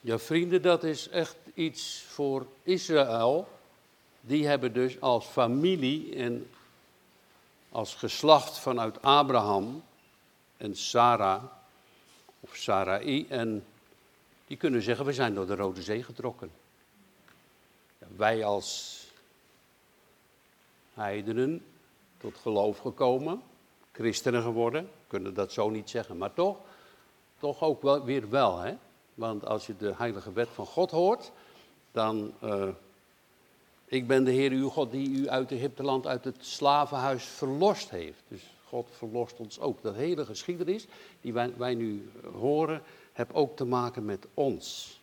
Ja, vrienden, dat is echt iets voor Israël. Die hebben dus als familie en als geslacht vanuit Abraham en Sarah, of Sarai, en die kunnen zeggen, we zijn door de Rode Zee getrokken. Wij als heidenen tot geloof gekomen, christenen geworden, kunnen dat zo niet zeggen, maar toch, toch ook weer wel, hè? Want als je de heilige wet van God hoort, dan, uh, ik ben de Heer uw God die u uit Egypteland, uit het slavenhuis verlost heeft. Dus God verlost ons ook. Dat hele geschiedenis die wij, wij nu horen, heeft ook te maken met ons.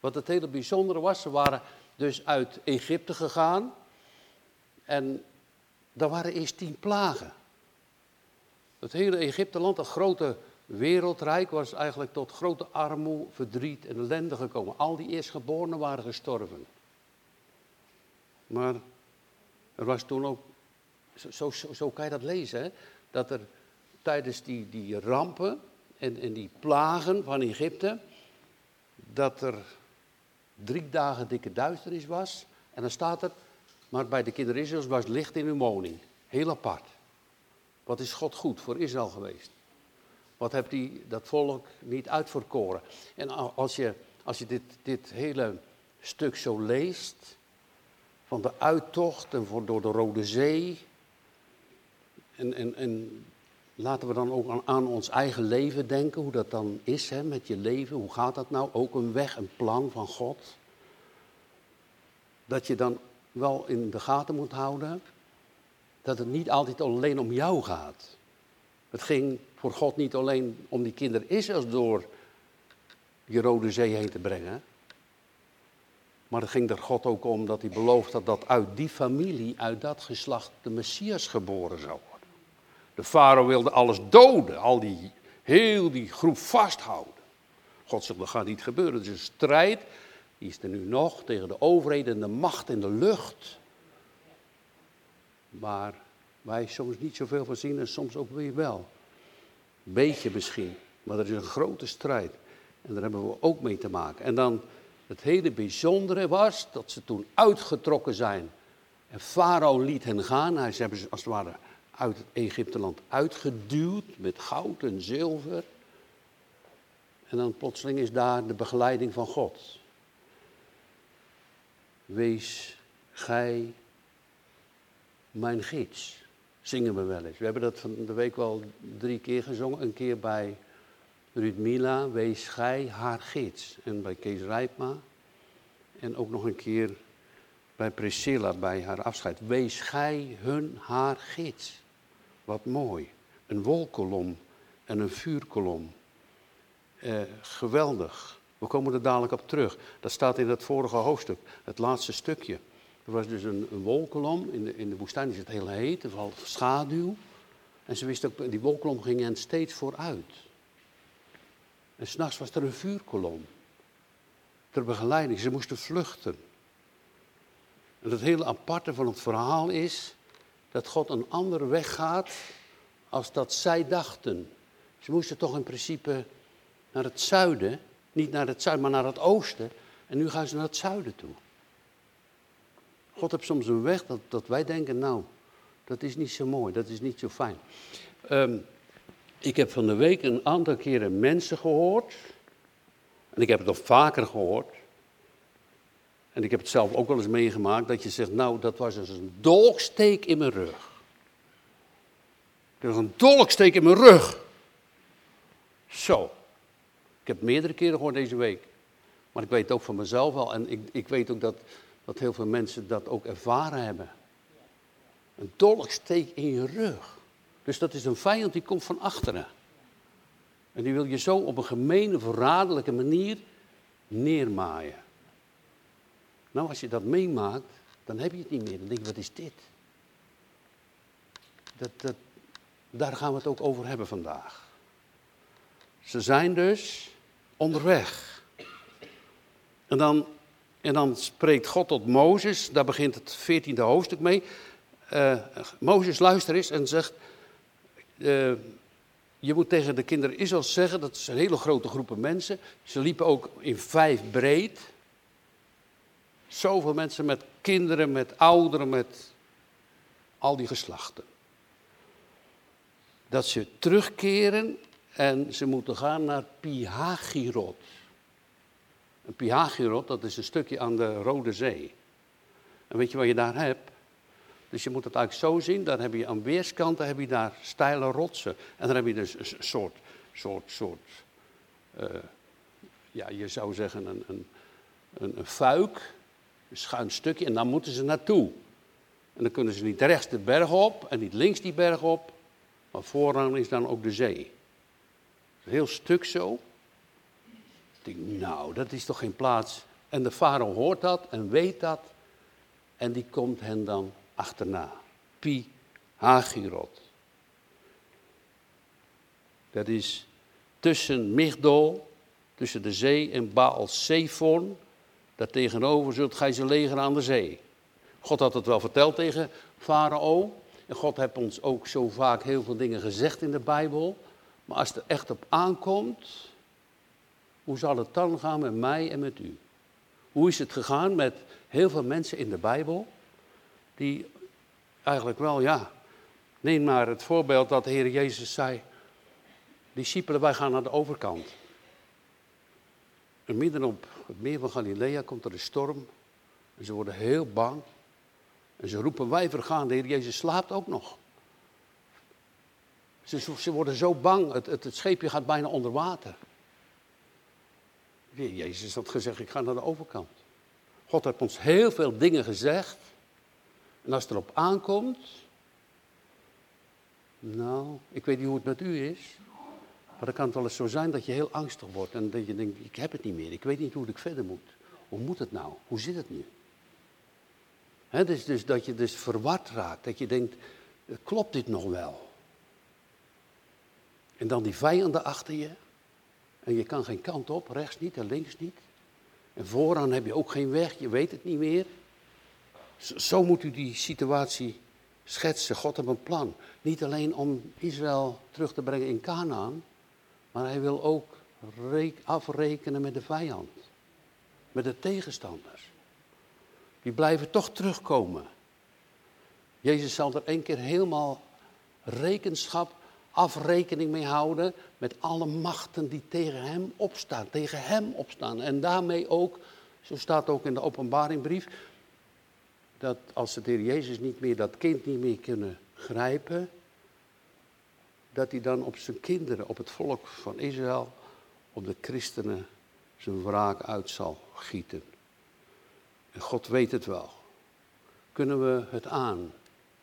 Wat het hele bijzondere was, ze waren dus uit Egypte gegaan en daar waren eerst tien plagen. Het hele Egypteland, dat grote wereldrijk, was eigenlijk tot grote armoede, verdriet en ellende gekomen. Al die eerstgeborenen waren gestorven. Maar er was toen ook, zo, zo, zo kan je dat lezen, hè? dat er tijdens die, die rampen en, en die plagen van Egypte, dat er drie dagen dikke duisternis was. En dan staat er, maar bij de kinderen Israëls was licht in hun woning. Heel apart. Wat is God goed voor Israël geweest? Wat heeft hij dat volk niet uitverkoren? En als je, als je dit, dit hele stuk zo leest, van de uittocht en voor, door de Rode Zee, en, en, en laten we dan ook aan, aan, ons eigen leven denken, hoe dat dan is hè, met je leven, hoe gaat dat nou? Ook een weg, een plan van God. Dat je dan wel in de gaten moet houden dat het niet altijd alleen om jou gaat. Het ging voor God niet alleen om die kinderen Israëls door die Rode Zee heen te brengen. Maar het ging er God ook om dat hij beloofd had dat uit die familie, uit dat geslacht, de Messias geboren zou worden. De farao wilde alles doden, al die, heel die groep vasthouden. God zegt, dat gaat niet gebeuren. Het is een strijd, die is er nu nog, tegen de overheden en de macht in de lucht. Maar wij soms niet zoveel van zien en soms ook weer wel. Beetje misschien, maar er is een grote strijd. En daar hebben we ook mee te maken. En dan het hele bijzondere was dat ze toen uitgetrokken zijn. En Farao liet hen gaan. Hij, ze hebben ze als het ware uit het Egypteland uitgeduwd met goud en zilver. En dan plotseling is daar de begeleiding van God. Wees gij mijn gids zingen we wel eens. We hebben dat van de week wel drie keer gezongen. Een keer bij Ruud Mila, Wees Gij haar gids. En bij Kees Rijpma. En ook nog een keer bij Priscilla bij haar afscheid. Wees Gij hun haar gids. Wat mooi. Een wolkolom en een vuurkolom. Eh, geweldig. We komen er dadelijk op terug. Dat staat in het vorige hoofdstuk, het laatste stukje. Er was dus een, wolkolom. In de, in de woestijn is het heel heet, er valt schaduw. En ze wist ook, die wolkolom ging hen steeds vooruit. En s'nachts was er een vuurkolom. Ter begeleiding, ze moesten vluchten. En het hele aparte van het verhaal is dat God een andere weg gaat als dat zij dachten. Ze moesten toch in principe naar het zuiden, niet naar het zuiden, maar naar het oosten. En nu gaan ze naar het zuiden toe. God heeft soms een weg dat, dat wij denken, nou, dat is niet zo mooi, dat is niet zo fijn. Um, ik heb van de week een aantal keren mensen gehoord. En ik heb het nog vaker gehoord. En ik heb het zelf ook wel eens meegemaakt. Dat je zegt, nou, dat was dus een dolksteek in mijn rug. Er was een dolksteek in mijn rug. Zo. Ik heb meerdere keren gehoord deze week. Maar ik weet ook van mezelf wel. En ik, ik weet ook dat dat heel veel mensen dat ook ervaren hebben. Een dolksteek in je rug. Dus dat is een vijand die komt van achteren. En die wil je zo op een gemene, verraderlijke manier neermaaien. Nou, als je dat meemaakt, dan heb je het niet meer. Dan denk je, wat is dit? Dat, dat, daar gaan we het ook over hebben vandaag. Ze zijn dus onderweg. En dan en dan spreekt God tot Mozes, daar begint het 14e hoofdstuk mee. Uh, Mozes, luister eens en zegt: uh, je moet tegen de kinderen Israël zeggen, dat zijn hele grote groepen mensen. Ze liepen ook in vijf breed. Zoveel mensen met kinderen, met ouderen, met al die geslachten. Dat ze terugkeren en ze moeten gaan naar Pihagirot. Een Pihagirot, dat is een stukje aan de Rode Zee. En weet je wat je daar hebt? Dus je moet het eigenlijk zo zien, dan heb je aan weerskanten heb je daar steile rotsen. En dan heb je dus een soort, soort, soort, uh, ja, je zou zeggen een, een, een, een fuik, een schuin stukje, en dan moeten ze naartoe. En dan kunnen ze niet rechts de berg op en niet links die berg op, maar vooraan is dan ook de zee. Een heel stuk zo. Nou, dat is toch geen plaats. En de farao hoort dat en weet dat. En die komt hen dan achterna. Pi Hagirot. Dat is tussen Migdol, tussen de zee en Baal Zephon. Daar tegenover zult gij ze leger aan de zee. God had het wel verteld tegen Farao. En God heeft ons ook zo vaak heel veel dingen gezegd in de Bijbel. Maar als het er echt op aankomt, hoe zal het dan gaan met mij en met u? Hoe is het gegaan met heel veel mensen in de Bijbel? Die eigenlijk wel, ja. Neem maar het voorbeeld dat de Heer Jezus zei: Discipelen, wij gaan naar de overkant. En midden op het meer van Galilea komt er een storm. En ze worden heel bang. En ze roepen: Wij vergaan, de Heer Jezus slaapt ook nog. Ze, ze worden zo bang, het, het, het scheepje gaat bijna onder water. Jezus had gezegd: Ik ga naar de overkant. God heeft ons heel veel dingen gezegd. En als het erop aankomt, nou, ik weet niet hoe het met u is, maar dan kan het wel eens zo zijn dat je heel angstig wordt en dat je denkt, ik heb het niet meer, ik weet niet hoe ik verder moet. Hoe moet het nou? Hoe zit het nu? He, dus, dus dat je dus verward raakt, dat je denkt, klopt dit nog wel? En dan die vijanden achter je, en je kan geen kant op, rechts niet en links niet. En vooraan heb je ook geen weg, je weet het niet meer. Zo moet u die situatie schetsen. God heeft een plan. Niet alleen om Israël terug te brengen in Canaan, maar hij wil ook afrekenen met de vijand. Met de tegenstanders. Die blijven toch terugkomen. Jezus zal er één keer helemaal rekenschap, afrekening mee houden met alle machten die tegen hem opstaan, tegen hem opstaan. En daarmee ook, zo staat ook in de openbaringbrief, dat als de Heer Jezus niet meer dat kind niet meer kunnen grijpen, dat hij dan op zijn kinderen, op het volk van Israël, op de christenen zijn wraak uit zal gieten. En God weet het wel. Kunnen we het aan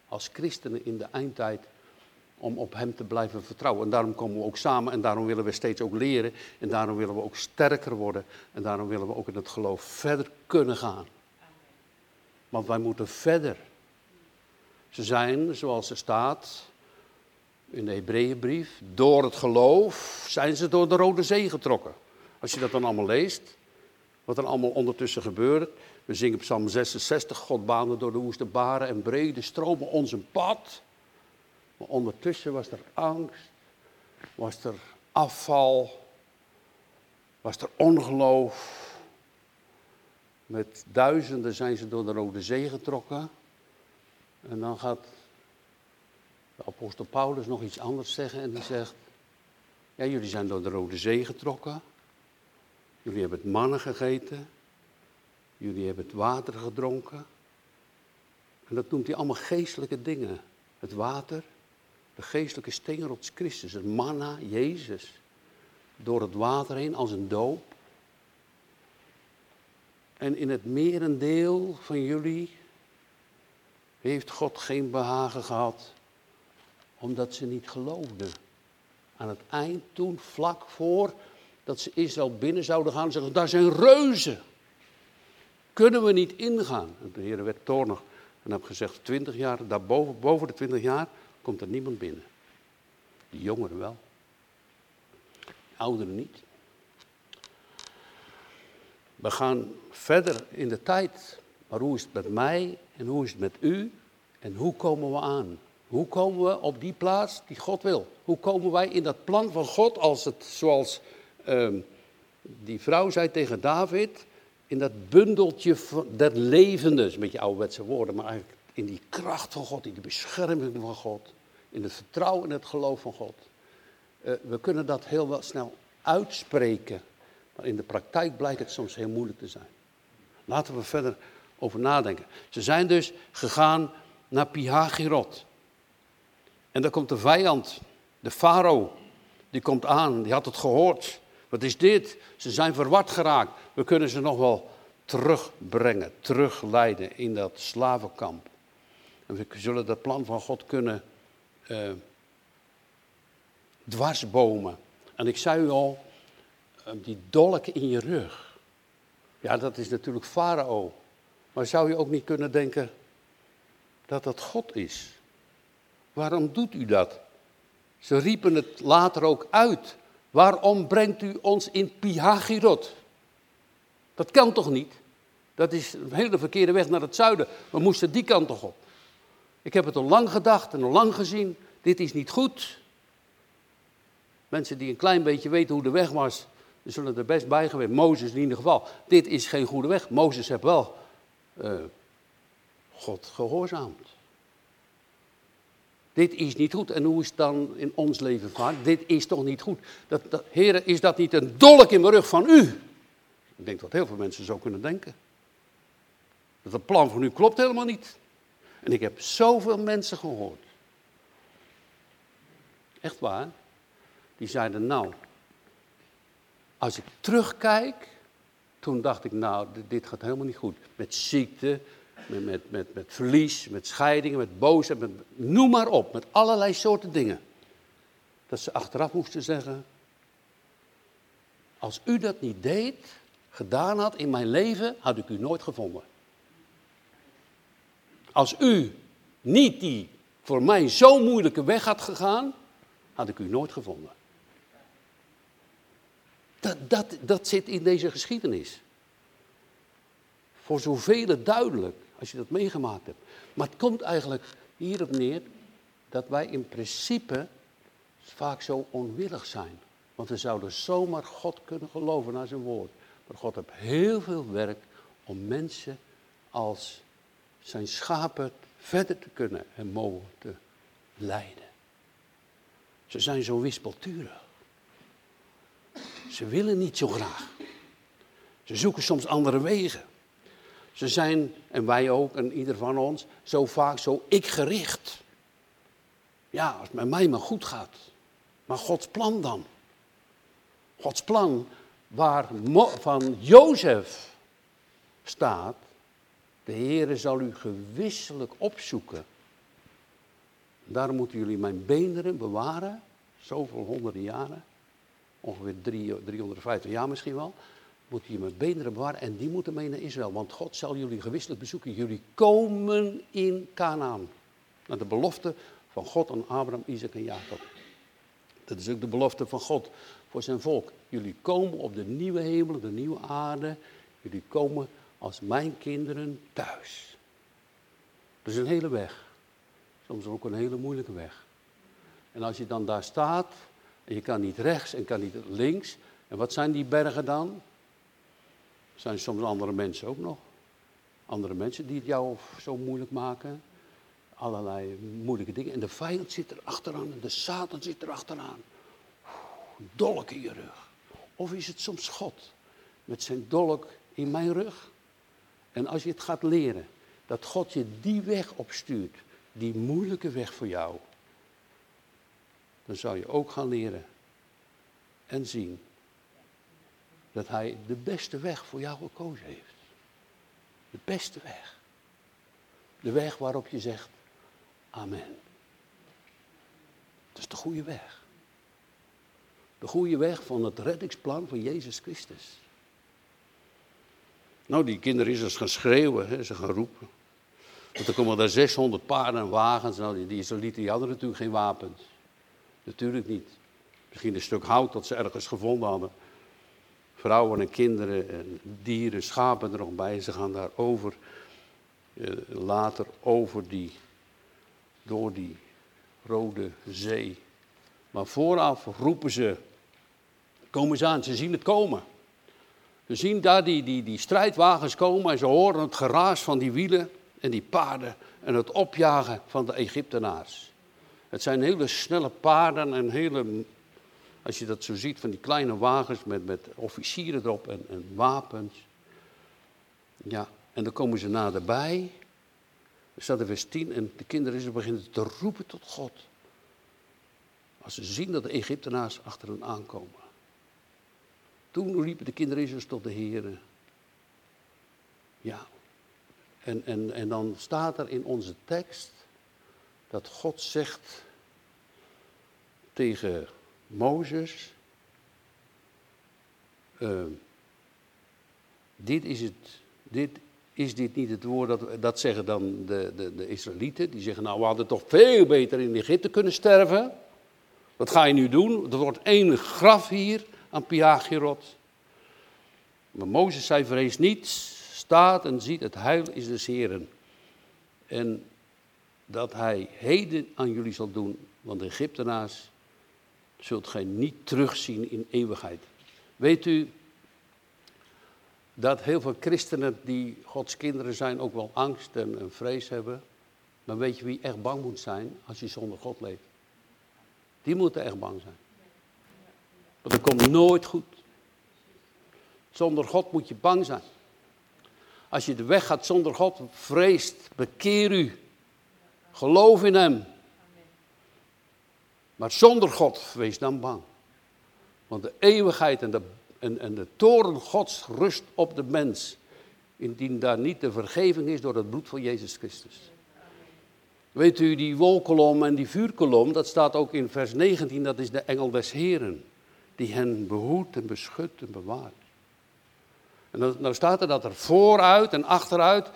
als christenen in de eindtijd om op Hem te blijven vertrouwen? En daarom komen we ook samen en daarom willen we steeds ook leren en daarom willen we ook sterker worden en daarom willen we ook in het geloof verder kunnen gaan. Want wij moeten verder. Ze zijn, zoals er staat in de Hebreeënbrief, door het geloof zijn ze door de Rode Zee getrokken. Als je dat dan allemaal leest, wat er allemaal ondertussen gebeurt. We zingen Psalm 66, God baande door de woeste baren en brede stromen ons een pad. Ondertussen was er angst, was er afval, was er ongeloof, met duizenden zijn ze door de Rode Zee getrokken. En dan gaat de apostel Paulus nog iets anders zeggen en die zegt, ja, jullie zijn door de Rode Zee getrokken. Jullie hebben het mannen gegeten. Jullie hebben het water gedronken. En dat noemt hij allemaal geestelijke dingen. Het water, de geestelijke steenrots Christus, het manna, Jezus. Door het water heen als een doop. En in het merendeel van jullie heeft God geen behagen gehad, omdat ze niet geloofden. Aan het eind toen, vlak voor dat ze Israël binnen zouden gaan, zeggen daar zijn reuzen. Kunnen we niet ingaan? En de Heer werd toornig en heb gezegd, 20 jaar, daarboven, boven de 20 jaar, komt er niemand binnen. De jongeren wel. De ouderen niet. We gaan verder in de tijd. Maar hoe is het met mij en hoe is het met u? En hoe komen we aan? Hoe komen we op die plaats die God wil? Hoe komen wij in dat plan van God als het, zoals ehm, die vrouw zei tegen David, in dat bundeltje der levenden, dat is een beetje ouderwetse woorden, maar eigenlijk in die kracht van God, in die bescherming van God, in het vertrouwen en het geloof van God. Uh, we kunnen dat heel wel snel uitspreken, maar in de praktijk blijkt het soms heel moeilijk te zijn. Laten we verder over nadenken. Ze zijn dus gegaan naar Pihagirot. En dan komt de vijand, de farao, die komt aan, die had het gehoord. Wat is dit? Ze zijn verward geraakt. We kunnen ze nog wel terugbrengen, terugleiden in dat slavenkamp. En we zullen dat plan van God kunnen uh, dwarsbomen. En ik zei u al, uh, die dolk in je rug. Ja, dat is natuurlijk farao. Maar zou je ook niet kunnen denken dat dat God is? Waarom doet u dat? Ze riepen het later ook uit. Waarom brengt u ons in Pihagirot? Dat kan toch niet? Dat is een hele verkeerde weg naar het zuiden. We moesten die kant toch op. Ik heb het al lang gedacht en al lang gezien. Dit is niet goed. Mensen die een klein beetje weten hoe de weg was, zullen er best bij. Mozes in ieder geval. Dit is geen goede weg. Mozes heeft wel uh, God gehoorzaamd. Dit is niet goed. En hoe is het dan in ons leven vaak? Dit is toch niet goed. Dat, heren, is dat niet een dolk in mijn rug van u? Ik denk dat heel veel mensen zo kunnen denken. Dat het plan van u klopt helemaal niet. En ik heb zoveel mensen gehoord. Echt waar. Die zeiden nou, als ik terugkijk, toen dacht ik nou, dit gaat helemaal niet goed. Met ziekte, met, met, met, met verlies, met scheidingen, met boosheid, noem maar op, met allerlei soorten dingen. Dat ze achteraf moesten zeggen, als u dat niet deed, gedaan had in mijn leven, had ik u nooit gevonden. Als u niet die voor mij zo moeilijke weg had gegaan, had ik u nooit gevonden. Dat, dat, dat zit in deze geschiedenis. Voor zoveel duidelijk als je dat meegemaakt hebt. Maar het komt eigenlijk hierop neer dat wij in principe vaak zo onwillig zijn. Want we zouden zomaar God kunnen geloven naar zijn woord. Maar God heeft heel veel werk om mensen als zijn schapen verder te kunnen en mogen te leiden. Ze zijn zo wispelturig. Ze willen niet zo graag. Ze zoeken soms andere wegen. Ze zijn, en wij ook, en ieder van ons, zo vaak zo ik-gericht. Ja, als het met mij maar goed gaat. Maar Gods plan dan? Gods plan waar van Jozef staat, de Heere zal u gewisselijk opzoeken. Daarom moeten jullie mijn beenderen bewaren, zoveel honderden jaren, ongeveer 350 jaar misschien wel moet je mijn beenderen bewaren en die moeten mee naar Israël. Want God zal jullie gewisselijk bezoeken. Jullie komen in Canaan. Naar de belofte van God aan Abraham, Isaac en Jacob. Dat is ook de belofte van God voor zijn volk. Jullie komen op de nieuwe hemel, de nieuwe aarde. Jullie komen als mijn kinderen thuis. Dat is een hele weg. Soms ook een hele moeilijke weg. En als je dan daar staat, en je kan niet rechts en kan niet links. En wat zijn die bergen dan? zijn soms andere mensen ook nog. Andere mensen die het jou zo moeilijk maken. Allerlei moeilijke dingen. En de vijand zit er achteraan en de Satan zit er achteraan. Dolk in je rug. Of is het soms God met zijn dolk in mijn rug? En als je het gaat leren, dat God je die weg opstuurt, die moeilijke weg voor jou, dan zou je ook gaan leren en zien dat hij de beste weg voor jou gekozen heeft. De beste weg. De weg waarop je zegt, amen. Dat is de goede weg. De goede weg van het reddingsplan van Jezus Christus. Nou, die kinderen is eens gaan schreeuwen, hè, ze gaan roepen. Want er komen daar 600 paarden en wagens. Nou, die, die hadden natuurlijk geen wapens. Natuurlijk niet. Misschien een stuk hout dat ze ergens gevonden hadden vrouwen en kinderen en dieren, schapen er nog bij. Ze gaan daar over, eh, later over die, door die Rode Zee. Maar vooraf roepen ze, komen ze aan, ze zien het komen. Ze zien daar die, die, die strijdwagens komen en ze horen het geraas van die wielen en die paarden en het opjagen van de Egyptenaars. Het zijn hele snelle paarden en hele, als je dat zo ziet, van die kleine wagens met, met officieren erop en, en wapens. Ja, en dan komen ze naderbij. Er staat in vers 10 en de kinderen beginnen te roepen tot God. Als ze zien dat de Egyptenaars achter hen aankomen. Toen riepen de kinderen Israëls tot de Heer. Ja. En, en, en dan staat er in onze tekst dat God zegt tegen Mozes, uh, dit is het, dit is dit niet het woord, dat, dat zeggen dan de, de, de Israëlieten, die zeggen nou we hadden toch veel beter in Egypte kunnen sterven. Wat ga je nu doen? Er wordt één graf hier aan Piagirot. Maar Mozes zei vrees niet, staat en ziet het heil is des Heren. En dat hij heden aan jullie zal doen, want de Egyptenaars zult gij niet terugzien in eeuwigheid. Weet u dat heel veel christenen die Gods kinderen zijn ook wel angst en, en vrees hebben. Maar weet je wie echt bang moet zijn als je zonder God leeft? Die moeten echt bang zijn. Want dat komt nooit goed. Zonder God moet je bang zijn. Als je de weg gaat zonder God, vreest, bekeer u. Geloof in Hem. Maar zonder God, wees dan bang. Want de eeuwigheid en de, en, en de toren Gods rust op de mens. Indien daar niet de vergeving is door het bloed van Jezus Christus. Weet u, die wolkolom en die vuurkolom, dat staat ook in vers 19, dat is de engel des Heren. Die hen behoedt en beschut en bewaart. En dan, nou staat er dat er vooruit en achteruit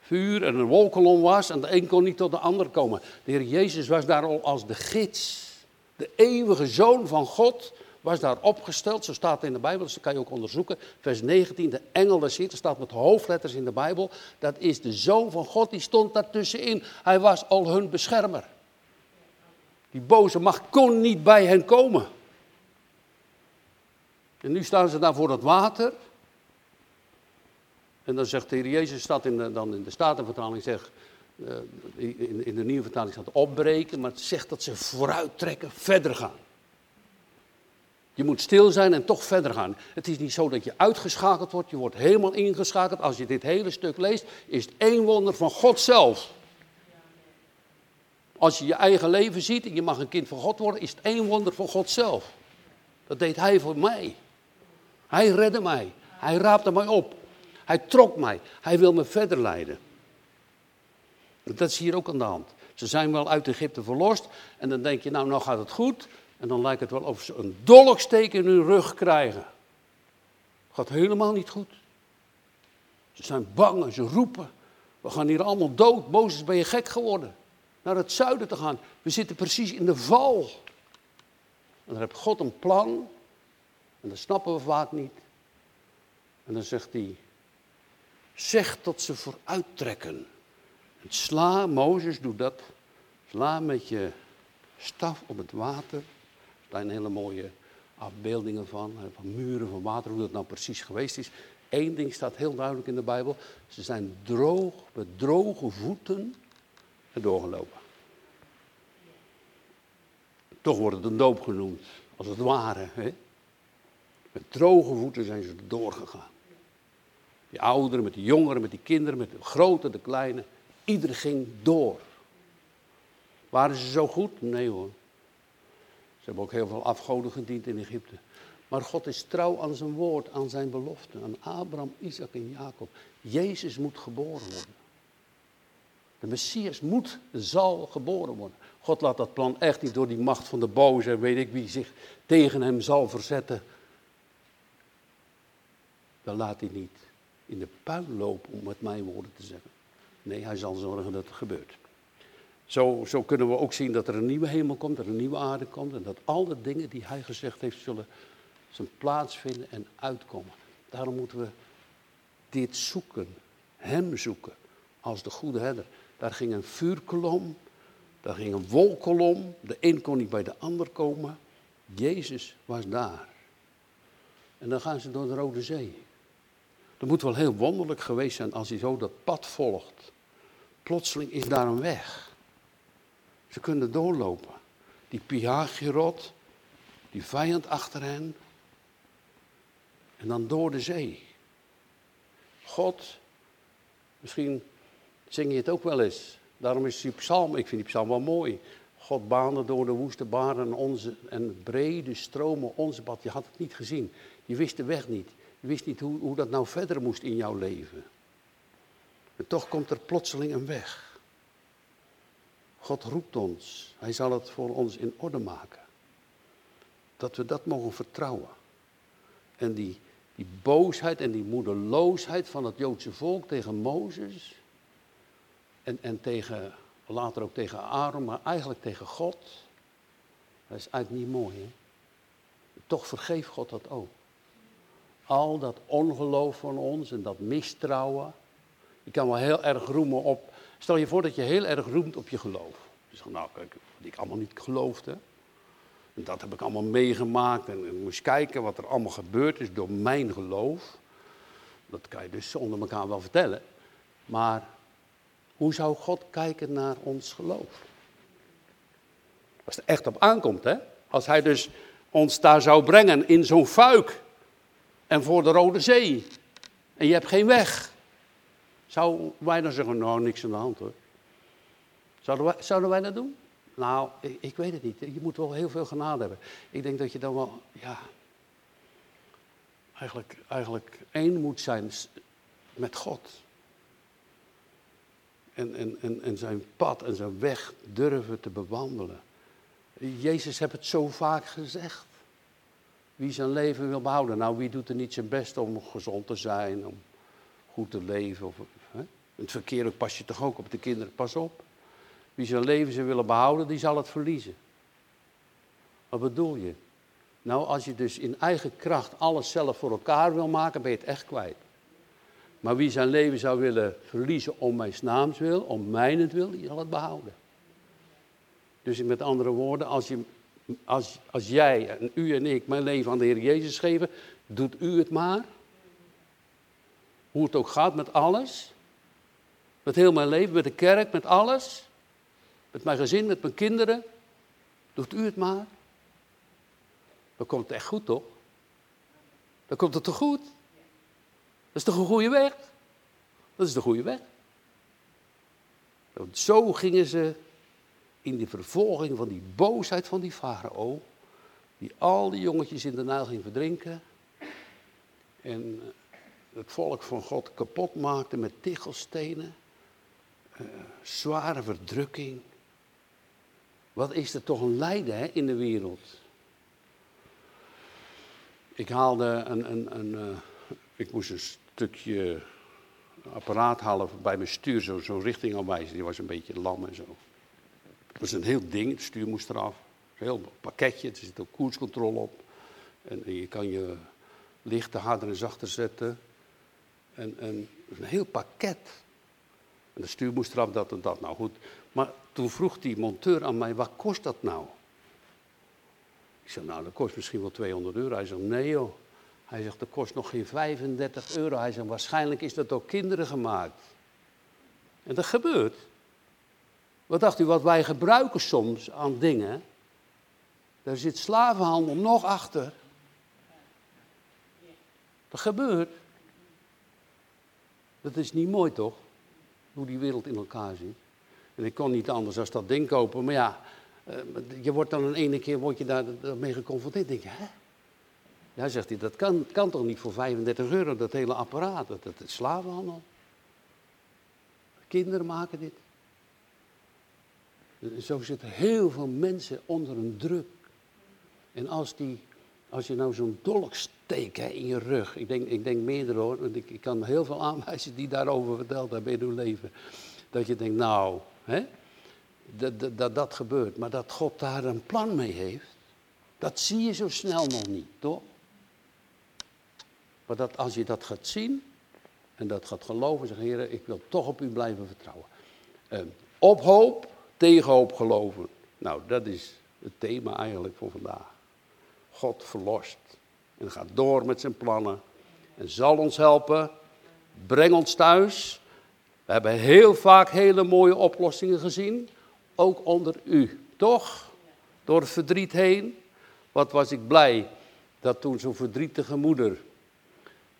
vuur en een wolkolom was en de een kon niet tot de ander komen. De Heer Jezus was daar al als de gids. De eeuwige zoon van God was daar opgesteld. Zo staat het in de Bijbel, dus dat kan je ook onderzoeken. Vers 19, de engel des Heer, staat met hoofdletters in de Bijbel. Dat is de zoon van God, die stond daartussenin. Hij was al hun beschermer. Die boze macht kon niet bij hen komen. En nu staan ze daar voor het water. En dan zegt de Heer Jezus, staat in de, dan in de Statenvertaling, zegt, uh, in, in, de nieuwe vertaling staat opbreken, maar het zegt dat ze vooruit trekken, verder gaan. Je moet stil zijn en toch verder gaan. Het is niet zo dat je uitgeschakeld wordt, je wordt helemaal ingeschakeld. Als je dit hele stuk leest, is het één wonder van God zelf. Als je je eigen leven ziet en je mag een kind van God worden, is het één wonder van God zelf. Dat deed Hij voor mij. Hij redde mij. Hij raapte mij op. Hij trok mij. Hij wil me verder leiden. Dat is hier ook aan de hand. Ze zijn wel uit Egypte verlost. En dan denk je, nou, nou gaat het goed. En dan lijkt het wel of ze een dolksteek in hun rug krijgen. Gaat helemaal niet goed. Ze zijn bang en ze roepen. We gaan hier allemaal dood. Mozes, ben je gek geworden? Naar het zuiden te gaan. We zitten precies in de val. En dan heeft God een plan. En dat snappen we vaak niet. En dan zegt hij, zeg dat ze vooruit trekken. En sla, Mozes doet dat. Sla met je staf op het water. Er zijn hele mooie afbeeldingen van, van muren van water, hoe dat nou precies geweest is. Eén ding staat heel duidelijk in de Bijbel. Ze zijn droog, met droge voeten erdoor gelopen. Toch wordt het een doop genoemd, als het ware. Hè? Met droge voeten zijn ze doorgegaan. Die ouderen, met de jongeren, met die kinderen, met de grote, de kleine. Iedereen ging door. Waren ze zo goed? Nee hoor. Ze hebben ook heel veel afgoden gediend in Egypte. Maar God is trouw aan zijn woord, aan zijn belofte, aan Abraham, Isaac en Jacob. Jezus moet geboren worden. De Messias moet, zal geboren worden. God laat dat plan echt niet door die macht van de boze en weet ik wie zich tegen hem zal verzetten. Dat laat hij niet in de puin lopen, om met mijn woorden te zeggen. Nee, hij zal zorgen dat het gebeurt. Zo, zo kunnen we ook zien dat er een nieuwe hemel komt, dat er een nieuwe aarde komt en dat al de dingen die hij gezegd heeft zullen zijn plaats vinden en uitkomen. Daarom moeten we dit zoeken, hem zoeken als de goede herder. Daar ging een vuurkolom Daar ging een wolkolom. De een kon niet bij de ander komen. Jezus was daar. En dan gaan ze door de Rode Zee. Dat moet wel heel wonderlijk geweest zijn als hij zo dat pad volgt. Plotseling is daar een weg. Ze kunnen doorlopen. Die Piagirot, die vijand achter hen. En dan door de zee. God, misschien zing je het ook wel eens. Daarom is die psalm, ik vind die psalm wel mooi. God baande door de woeste baren onze, en brede stromen onze pad. Je had het niet gezien. Je wist de weg niet. Je wist niet hoe, hoe dat nou verder moest in jouw leven. En toch komt er plotseling een weg. God roept ons. Hij zal het voor ons in orde maken. Dat we dat mogen vertrouwen. En die, die boosheid en die moedeloosheid van het Joodse volk tegen Mozes. En, en tegen, later ook tegen Aaron, maar eigenlijk tegen God. Dat is eigenlijk niet mooi, hè? Toch vergeeft God dat ook. Al dat ongeloof van ons en dat mistrouwen. Je kan wel heel erg roemen op. Stel je voor dat je heel erg roemt op je geloof. Zegt, nou kijk, wat ik allemaal niet geloofde. En dat heb ik allemaal meegemaakt. En ik moest kijken wat er allemaal gebeurd is door mijn geloof. Dat kan je dus onder elkaar wel vertellen. Maar hoe zou God kijken naar ons geloof? Als het er echt op aankomt, hè? Als hij dus ons daar zou brengen in zo'n fuik en voor de Rode Zee. En je hebt geen weg. Zouden wij dan zeggen, nou, niks aan de hand hoor. Zouden wij, zouden wij dat doen? Nou, ik, ik, weet het niet. Je moet wel heel veel genade hebben. Ik denk dat je dan wel, ja, eigenlijk, eigenlijk één moet zijn met God. En, en, en, en zijn pad en zijn weg durven te bewandelen. Jezus heeft het zo vaak gezegd. Wie zijn leven wil behouden. Nou, wie doet er niet zijn best om gezond te zijn, om goed te leven? Of, hè? Het verkeer pas je toch ook op de kinderen, pas op. Wie zijn leven zou willen behouden, die zal het verliezen. Wat bedoel je? Nou, als je dus in eigen kracht alles zelf voor elkaar wil maken, ben je het echt kwijt. Maar wie zijn leven zou willen verliezen om mijn naams wil, om mijnend wil, die zal het behouden. Dus met andere woorden, als, je, als, als jij en u en ik mijn leven aan de Heer Jezus geven, doet u het maar. Hoe het ook gaat met alles. Met heel mijn leven, met de kerk, met alles. Met mijn gezin, met mijn kinderen. Doet u het maar. Dan komt het echt goed, toch? Dan komt het toch goed? Dat is toch een goede weg? Dat is de goede weg. Zo gingen ze in de vervolging van die boosheid van die farao, die al die jongetjes in de Nijl ging verdrinken en het volk van God kapot maakte met tichelstenen, uh, zware verdrukking. Wat is er toch een lijden hè, in de wereld? Ik haalde een, een, een uh, ik moest een stukje apparaat halen bij mijn stuur, zo'n zo richting aanwijzen. Die was een beetje lam en zo. Het was een heel ding, het stuur moest eraf. Een heel pakketje, er zit ook koerscontrole op. En, je kan je lichten harder en zachter zetten. En, en een heel pakket. En de stuur moest eraf, dat en dat. Nou goed. Maar toen vroeg die monteur aan mij, wat kost dat nou? Ik zei, nou dat kost misschien wel 200 euro. Hij zegt, nee joh. Hij zegt, dat kost nog geen 35 euro. Hij zegt, waarschijnlijk is dat door kinderen gemaakt. En dat gebeurt. Wat dacht u, wat wij gebruiken soms aan dingen, daar zit slavenhandel nog achter. Dat gebeurt. Dat is niet mooi toch? Hoe die wereld in elkaar zit. En ik kon niet anders dan dat ding kopen. Maar ja, eh, je wordt dan een ene keer word je daar mee geconfronteerd. denk je, hè? Ja, zegt hij, dat kan, kan toch niet voor 35 euro, dat hele apparaat. Dat, dat is slavenhandel. Kinderen maken dit. Zo zitten heel veel mensen onder een druk. En als, die, als je nou zo'n dolk steekt hè, in je rug, ik denk, ik denk meerdere hoor, want ik, ik kan heel veel aanwijzen die daarover verteld hebben in hun leven. Dat je denkt, nou, hè, dat, dat, dat, dat gebeurt. Maar dat God daar een plan mee heeft, dat zie je zo snel nog niet, toch? Maar dat als je dat gaat zien en dat gaat geloven, zeg Heer, ik wil toch op u blijven vertrouwen. Uh, op hoop tegen hoop geloven. Nou, dat is het thema eigenlijk voor vandaag. God verlost en gaat door met zijn plannen en zal ons helpen. Breng ons thuis. We hebben heel vaak hele mooie oplossingen gezien, ook onder u, toch? Door verdriet heen. Wat was ik blij dat toen zo'n verdrietige moeder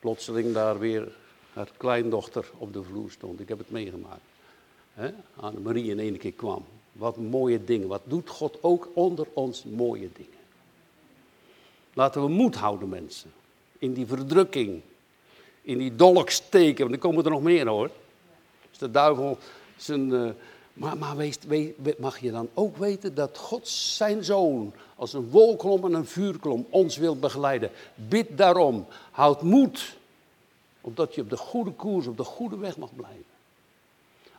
plotseling daar weer haar kleindochter op de vloer stond. Ik heb het meegemaakt. Anne-Marie in één keer kwam. Wat mooie dingen. Wat doet God ook onder ons mooie dingen. Laten we moed houden, mensen. In die verdrukking. In die dolksteken. Want er komen er nog meer hoor. Als de duivel zijn. Uh, maar, maar mag je dan ook weten dat God zijn zoon als een wolkolom en een vuurkolom ons wil begeleiden. Bid daarom. Houd moed. Omdat je op de goede koers, op de goede weg mag blijven.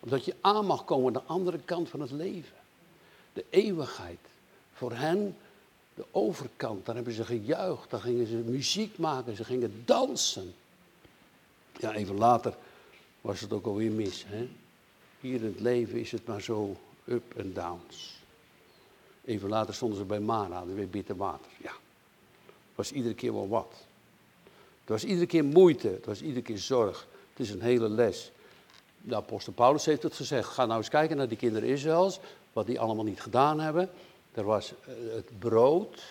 Omdat je aan mag komen aan de andere kant van het leven. De eeuwigheid. Voor hen de overkant, daar hebben ze gejuicht, daar gingen ze muziek maken, ze gingen dansen. Ja, even later was het ook alweer mis. Hè? Hier in het leven is het maar zo up en downs. Even later stonden ze bij Mara, weer bitter water. Ja, was iedere keer wel wat. Het was iedere keer moeite, het was iedere keer zorg. Het is een hele les. De apostel Paulus heeft het gezegd. Ga nou eens kijken naar die kinderen Israëls, wat die allemaal niet gedaan hebben. Er was eh, het brood,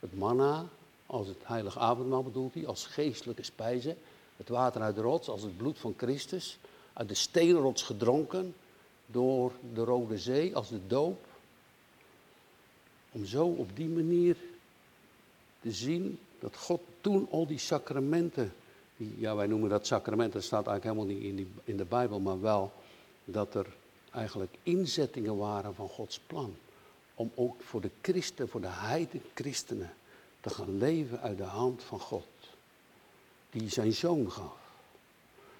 het manna, als het heilige avondmaal bedoelt hij, als geestelijke spijze. Het water uit de rots, als het bloed van Christus. Uit de steenrots gedronken door de Rode Zee, als de doop. Om zo op die manier te zien dat God toen al die sacramenten, ja wij noemen dat sacramenten, dat staat eigenlijk helemaal niet in, in de Bijbel, maar wel dat er eigenlijk inzettingen waren van Gods plan om ook voor de christen, voor de heiden christenen, te gaan leven uit de hand van God. Die zijn zoon gaf.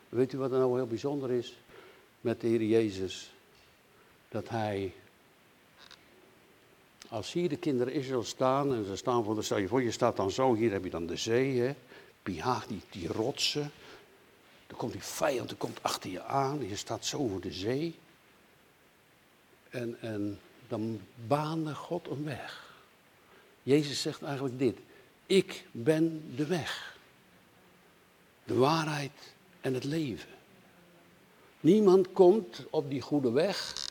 Weet u wat er nou heel bijzonder is met de Heer Jezus? Dat hij, als hier de kinderen Israël staan, en ze staan voor de, stel je voor, je staat dan zo, hier heb je dan de zee, hè, Pihaag, die, die rotsen. Dan komt die vijand, dan komt achter je aan, je staat zo voor de zee. En, en dan baande God een weg. Jezus zegt eigenlijk dit: Ik ben de weg, de waarheid en het leven. Niemand komt op die goede weg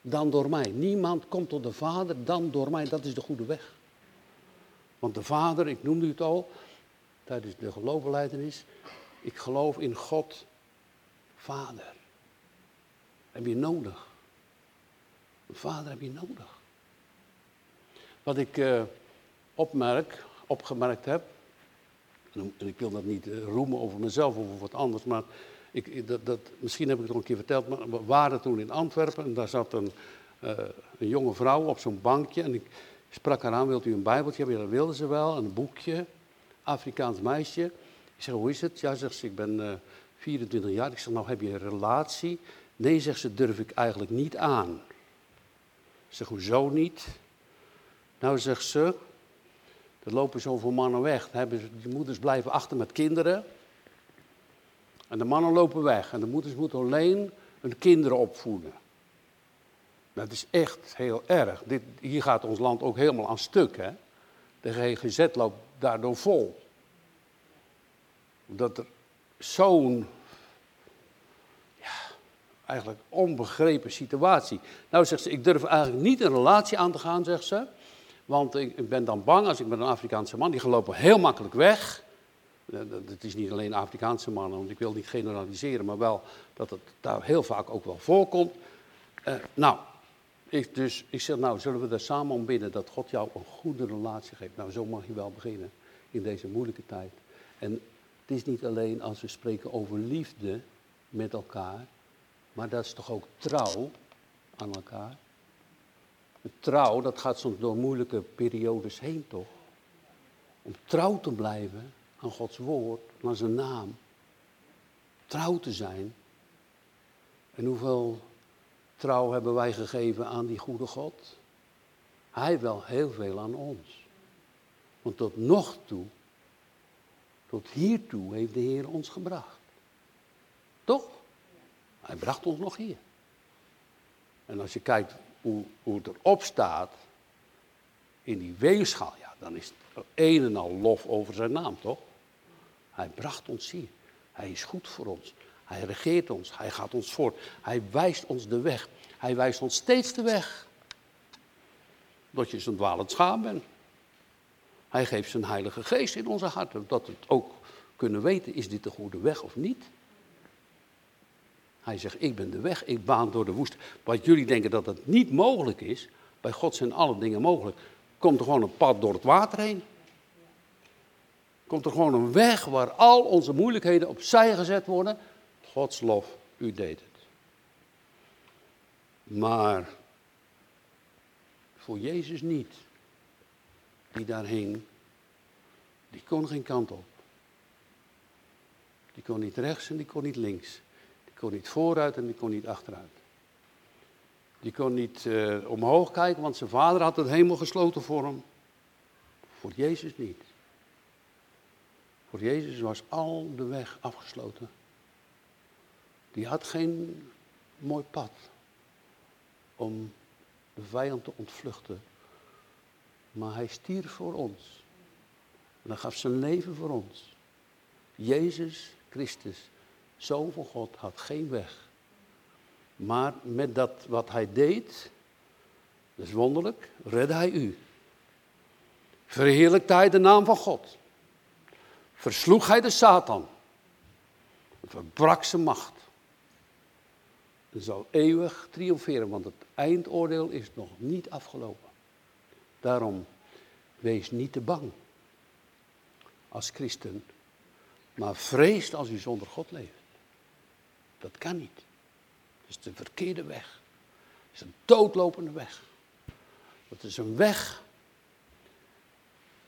dan door mij. Niemand komt tot de Vader dan door mij. Dat is de goede weg. Want de Vader, ik noemde het al tijdens de geloofbeleidenis, ik geloof in God, Vader. Heb je nodig. Een vader heb je nodig. Wat ik uh, opmerk, opgemerkt heb, en ik wil dat niet uh, roemen over mezelf of over wat anders, maar ik, dat, dat, misschien heb ik het nog een keer verteld, maar we waren toen in Antwerpen en daar zat een, een jonge vrouw op zo'n bankje en ik sprak haar aan, wilt u een bijbeltje hebben? Ja, dat wilde ze wel, een boekje, Afrikaans meisje. Ik zeg, hoe is het? Ja, zegt ze, ik ben 24 jaar. Ik zeg, nou heb je een relatie? Nee, zegt ze, durf ik eigenlijk niet aan. Ik zeg, hoezo niet? Nou, zegt ze, er lopen zoveel mannen weg. Hebben, die moeders blijven achter met kinderen. En de mannen lopen weg. En de moeders moeten alleen hun kinderen opvoeden. Dat is echt heel erg. Dit, hier gaat ons land ook helemaal aan stuk. Hè? De GGZ loopt daardoor vol. Dat er zo'n eigenlijk onbegrepen situatie. Nou zegt ze, ik durf eigenlijk niet een relatie aan te gaan, zegt ze. Want ik, ben dan bang als ik met een Afrikaanse man, die gelopen heel makkelijk weg. Eh, het is niet alleen Afrikaanse mannen, want ik wil niet generaliseren, maar wel dat het daar heel vaak ook wel voorkomt. Uh, nou, ik, dus ik zeg, nou, zullen we er samen om bidden dat God jou een goede relatie geeft. Nou, zo mag je wel beginnen in deze moeilijke tijd. En het is niet alleen als we spreken over liefde met elkaar, maar dat is toch ook trouw aan elkaar? trouw, dat gaat soms door moeilijke periodes heen toch? Om trouw te blijven aan Gods woord, aan zijn naam. Trouw te zijn. En hoeveel trouw hebben wij gegeven aan die goede God? Hij wel heel veel aan ons. Want tot nog toe, tot hiertoe heeft de Heer ons gebracht. Toch? Hij bracht ons nog hier. En als je kijkt hoe, hoe het erop staat, in die weegschaal, ja, dan is het een en al lof over zijn naam, toch? Hij bracht ons hier. Hij is goed voor ons. Hij regeert ons. Hij gaat ons voort. Hij wijst ons de weg. Hij wijst ons steeds de weg. Dat je zo'n dwalend schaam bent. Hij geeft zijn heilige geest in onze harten. Dat we ook kunnen weten, is dit de goede weg of niet? Hij zegt, ik ben de weg, ik baan door de woest. Wat jullie denken dat het niet mogelijk is, bij God zijn alle dingen mogelijk. Komt er gewoon een pad door het water heen. Komt er gewoon een weg waar al onze moeilijkheden opzij gezet worden. Gods lof, u deed het. Maar voor Jezus niet. Die daar hing, die kon geen kant op. Die kon niet rechts en die kon niet links. Die kon niet vooruit en die kon niet achteruit. Die kon niet uh, omhoog kijken, want zijn vader had het hemel gesloten voor hem. Voor Jezus niet. Voor Jezus was al de weg afgesloten. Die had geen mooi pad om de vijand te ontvluchten. Maar hij stierf voor ons. En hij gaf zijn leven voor ons. Jezus Christus, Zoon van God, had geen weg. Maar met dat wat hij deed, dat is wonderlijk, redde hij u. Verheerlijkte hij de naam van God. Versloeg hij de Satan. Verbrak zijn macht. Zal eeuwig triomferen, want het eindoordeel is nog niet afgelopen. Daarom, wees niet te bang als christen, maar vreest als u zonder God leeft. Dat kan niet. Dat is de verkeerde weg. Dat is een doodlopende weg. Dat is een weg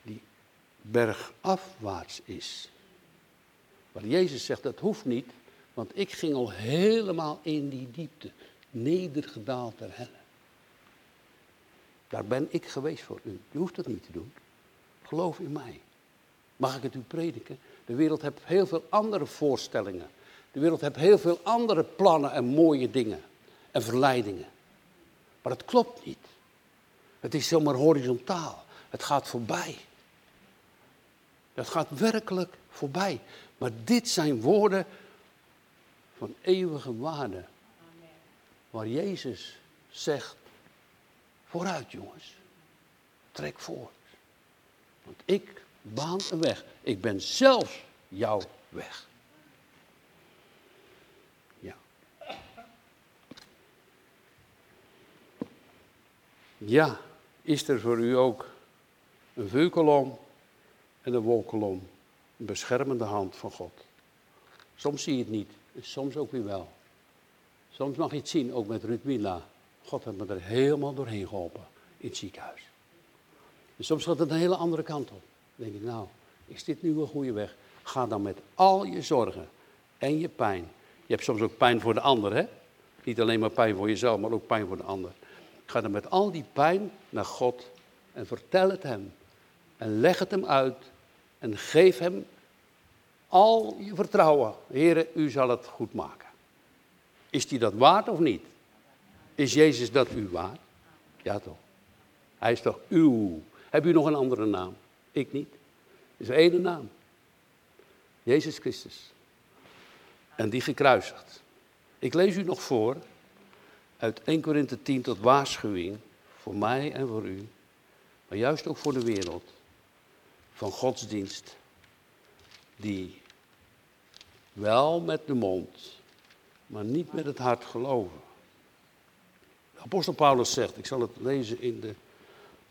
die bergafwaarts is. Waar Jezus zegt, dat hoeft niet, want ik ging al helemaal in die diepte, nedergedaald ter helle. Daar ben ik geweest voor u. U hoeft dat niet te doen. Geloof in mij. Mag ik het u prediken? De wereld heeft heel veel andere voorstellingen. De wereld heeft heel veel andere plannen en mooie dingen en verleidingen. Maar het klopt niet. Het is zomaar horizontaal. Het gaat voorbij. Het gaat werkelijk voorbij. Maar dit zijn woorden van eeuwige waarde. Waar Jezus zegt, vooruit jongens, trek voort. Want ik baan een weg. Ik ben zelf jouw weg. Ja. Ja, is er voor u ook een vuurkolom en een wolkolom, een beschermende hand van God. Soms zie je het niet, soms ook weer wel. Soms mag je het zien, ook met Ruud Mila. God heeft me er helemaal doorheen geholpen in het ziekenhuis. En soms gaat het een hele andere kant op. Dan denk ik, nou, is dit nu een goede weg? Ga dan met al je zorgen en je pijn. Je hebt soms ook pijn voor de ander, hè? Niet alleen maar pijn voor jezelf, maar ook pijn voor de ander. Ga dan met al die pijn naar God en vertel het hem. En leg het hem uit en geef hem al je vertrouwen. Heren, u zal het goed maken. Is die dat waard of niet? Is Jezus dat u waard? Ja toch? Hij is toch uw. Heb u nog een andere naam? Ik niet. Het is één naam. Jezus Christus. En die gekruisigd. Ik lees u nog voor uit 1 Korinthe 10 tot waarschuwing voor mij en voor u, maar juist ook voor de wereld, van godsdienst, die wel met de mond, maar niet met het hart geloven. De apostel Paulus zegt, ik zal het lezen in de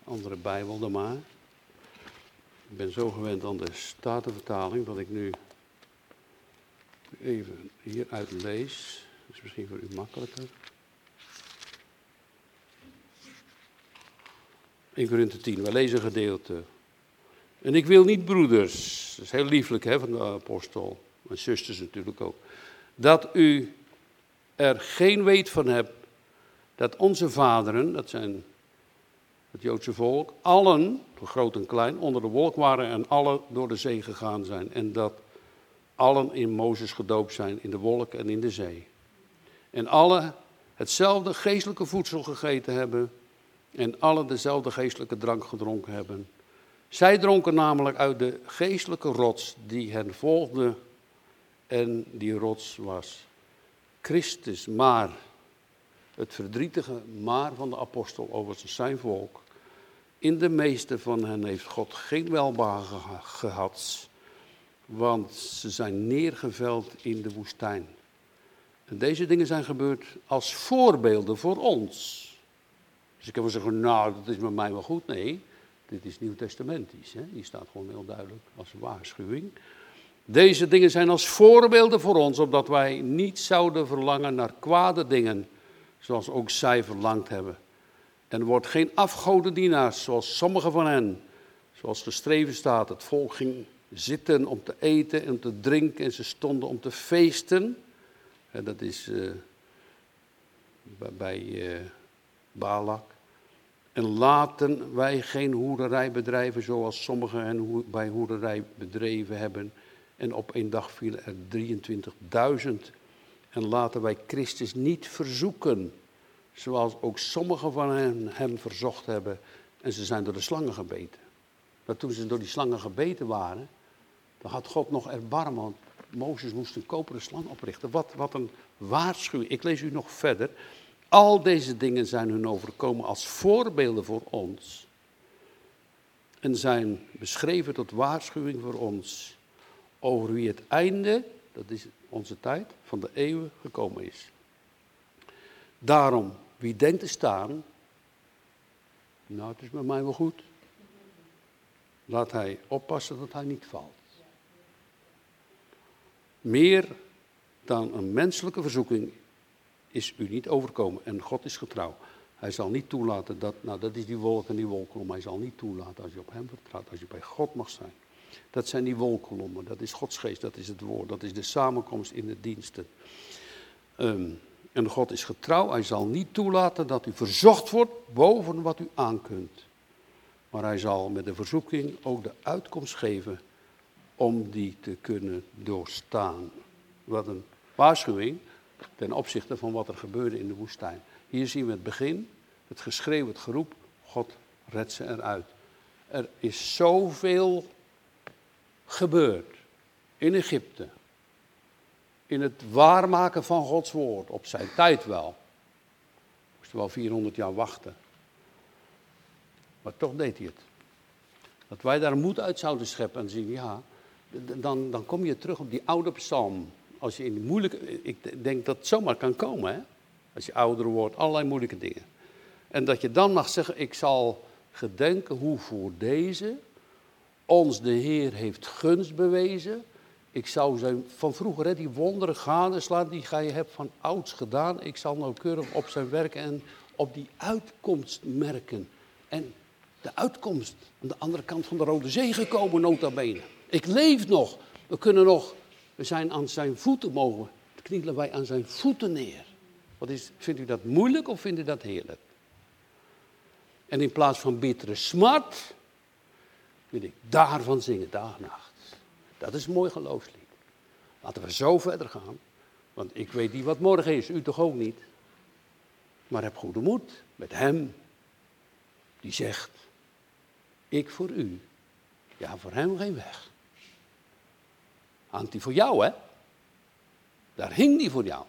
andere Bijbel dan maar. Ik ben zo gewend aan de Statenvertaling dat ik nu even hieruit lees. Dat is misschien voor u makkelijker. 1 Korinthe 10, we lezen een gedeelte. En ik wil niet broeders, dat is heel lieflijk hè, van de apostel, mijn zusters natuurlijk ook, dat u er geen weet van hebt dat onze vaderen, dat zijn het Joodse volk, allen, groot en klein, onder de wolk waren en alle door de zee gegaan zijn. En dat allen in Mozes gedoopt zijn, in de wolk en in de zee. En alle hetzelfde geestelijke voedsel gegeten hebben en alle dezelfde geestelijke drank gedronken hebben. Zij dronken namelijk uit de geestelijke rots die hen volgde en die rots was Christus. Maar het verdrietige maar van de apostel over zijn volk. In de meeste van hen heeft God geen welbehagen gehad, want ze zijn neergeveld in de woestijn. En deze dingen zijn gebeurd als voorbeelden voor ons. Dus ik kan wel zeggen, nou, dat is met mij wel goed. Nee, dit is nieuwtestamentisch. Hè? Die staat gewoon heel duidelijk als waarschuwing. Deze dingen zijn als voorbeelden voor ons, opdat wij niet zouden verlangen naar kwade dingen, zoals ook zij verlangd hebben. En wordt geen afgodendienaars, zoals sommige van hen, zoals geschreven staat. Het volk ging zitten om te eten en te drinken en ze stonden om te feesten. En dat is uh, bij uh, Balak. En laten wij geen hoererij bedrijven zoals sommigen hen bij hoererij bedreven hebben. En op één dag vielen er 23.000. En laten wij Christus niet verzoeken, zoals ook sommigen van hen hem verzocht hebben. En ze zijn door de slangen gebeten. Maar toen ze door die slangen gebeten waren, dan had God nog erbarmen. Want Mozes moest een koperen slang oprichten. Wat, wat een waarschuwing. Ik lees u nog verder. Al deze dingen zijn hun overkomen als voorbeelden voor ons. En zijn beschreven tot waarschuwing voor ons over wie het einde, dat is onze tijd, van de eeuwen gekomen is. Daarom, wie denkt te staan, nou het is bij mij wel goed, laat hij oppassen dat hij niet valt. Meer dan een menselijke verzoeking is u niet overkomen. En God is getrouw. Hij zal niet toelaten dat, nou dat is die wolk en die wolkolom. Hij zal niet toelaten als je op hem vertrouwt, als je bij God mag zijn. Dat zijn die wolkolommen, dat is Gods geest, dat is het woord, dat is de samenkomst in de diensten. Ehm, en God is getrouw, hij zal niet toelaten dat u verzocht wordt boven wat u aankunt. Maar hij zal met de verzoeking ook de uitkomst geven om die te kunnen doorstaan. Wat een waarschuwing ten opzichte van wat er gebeurde in de woestijn. Hier zien we het begin, het geschreeuw, het geroep, God redt ze eruit. Er is zoveel gebeurd in Egypte, in het waarmaken van Gods woord, op zijn tijd wel. Moest wel 400 jaar wachten. Maar toch deed hij het. Dat wij daar moed uit zouden scheppen en zien, ja, dan, dan kom je terug op die oude psalm als je in die moeilijke, ik denk dat het zomaar kan komen, hè? als je ouder wordt, allerlei moeilijke dingen. En dat je dan mag zeggen, ik zal gedenken hoe voor deze ons de Heer heeft gunst bewezen. Ik zou zijn, van vroeger die wonderen slaan die gij hebt van ouds gedaan. Ik zal nauwkeurig op zijn werken en op die uitkomst merken. En de uitkomst aan de andere kant van de Rode Zee gekomen, nota bene. Ik leef nog. We kunnen nog we zijn aan zijn voeten mogen. Knielen wij aan zijn voeten neer. Wat is, vindt u dat moeilijk of vindt u dat heerlijk? En in plaats van bittere smart, wil ik daarvan zingen, dag nacht. Dat is een mooi geloofslied. Laten we zo verder gaan. Want ik weet niet wat morgen is, u toch ook niet. Maar heb goede moed met hem die zegt, ik voor u, ja voor hem geen weg hangt hij voor jou, hè? Daar hing hij voor jou.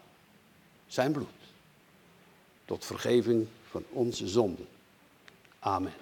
Zijn bloed. Tot vergeving van onze zonden. Amen.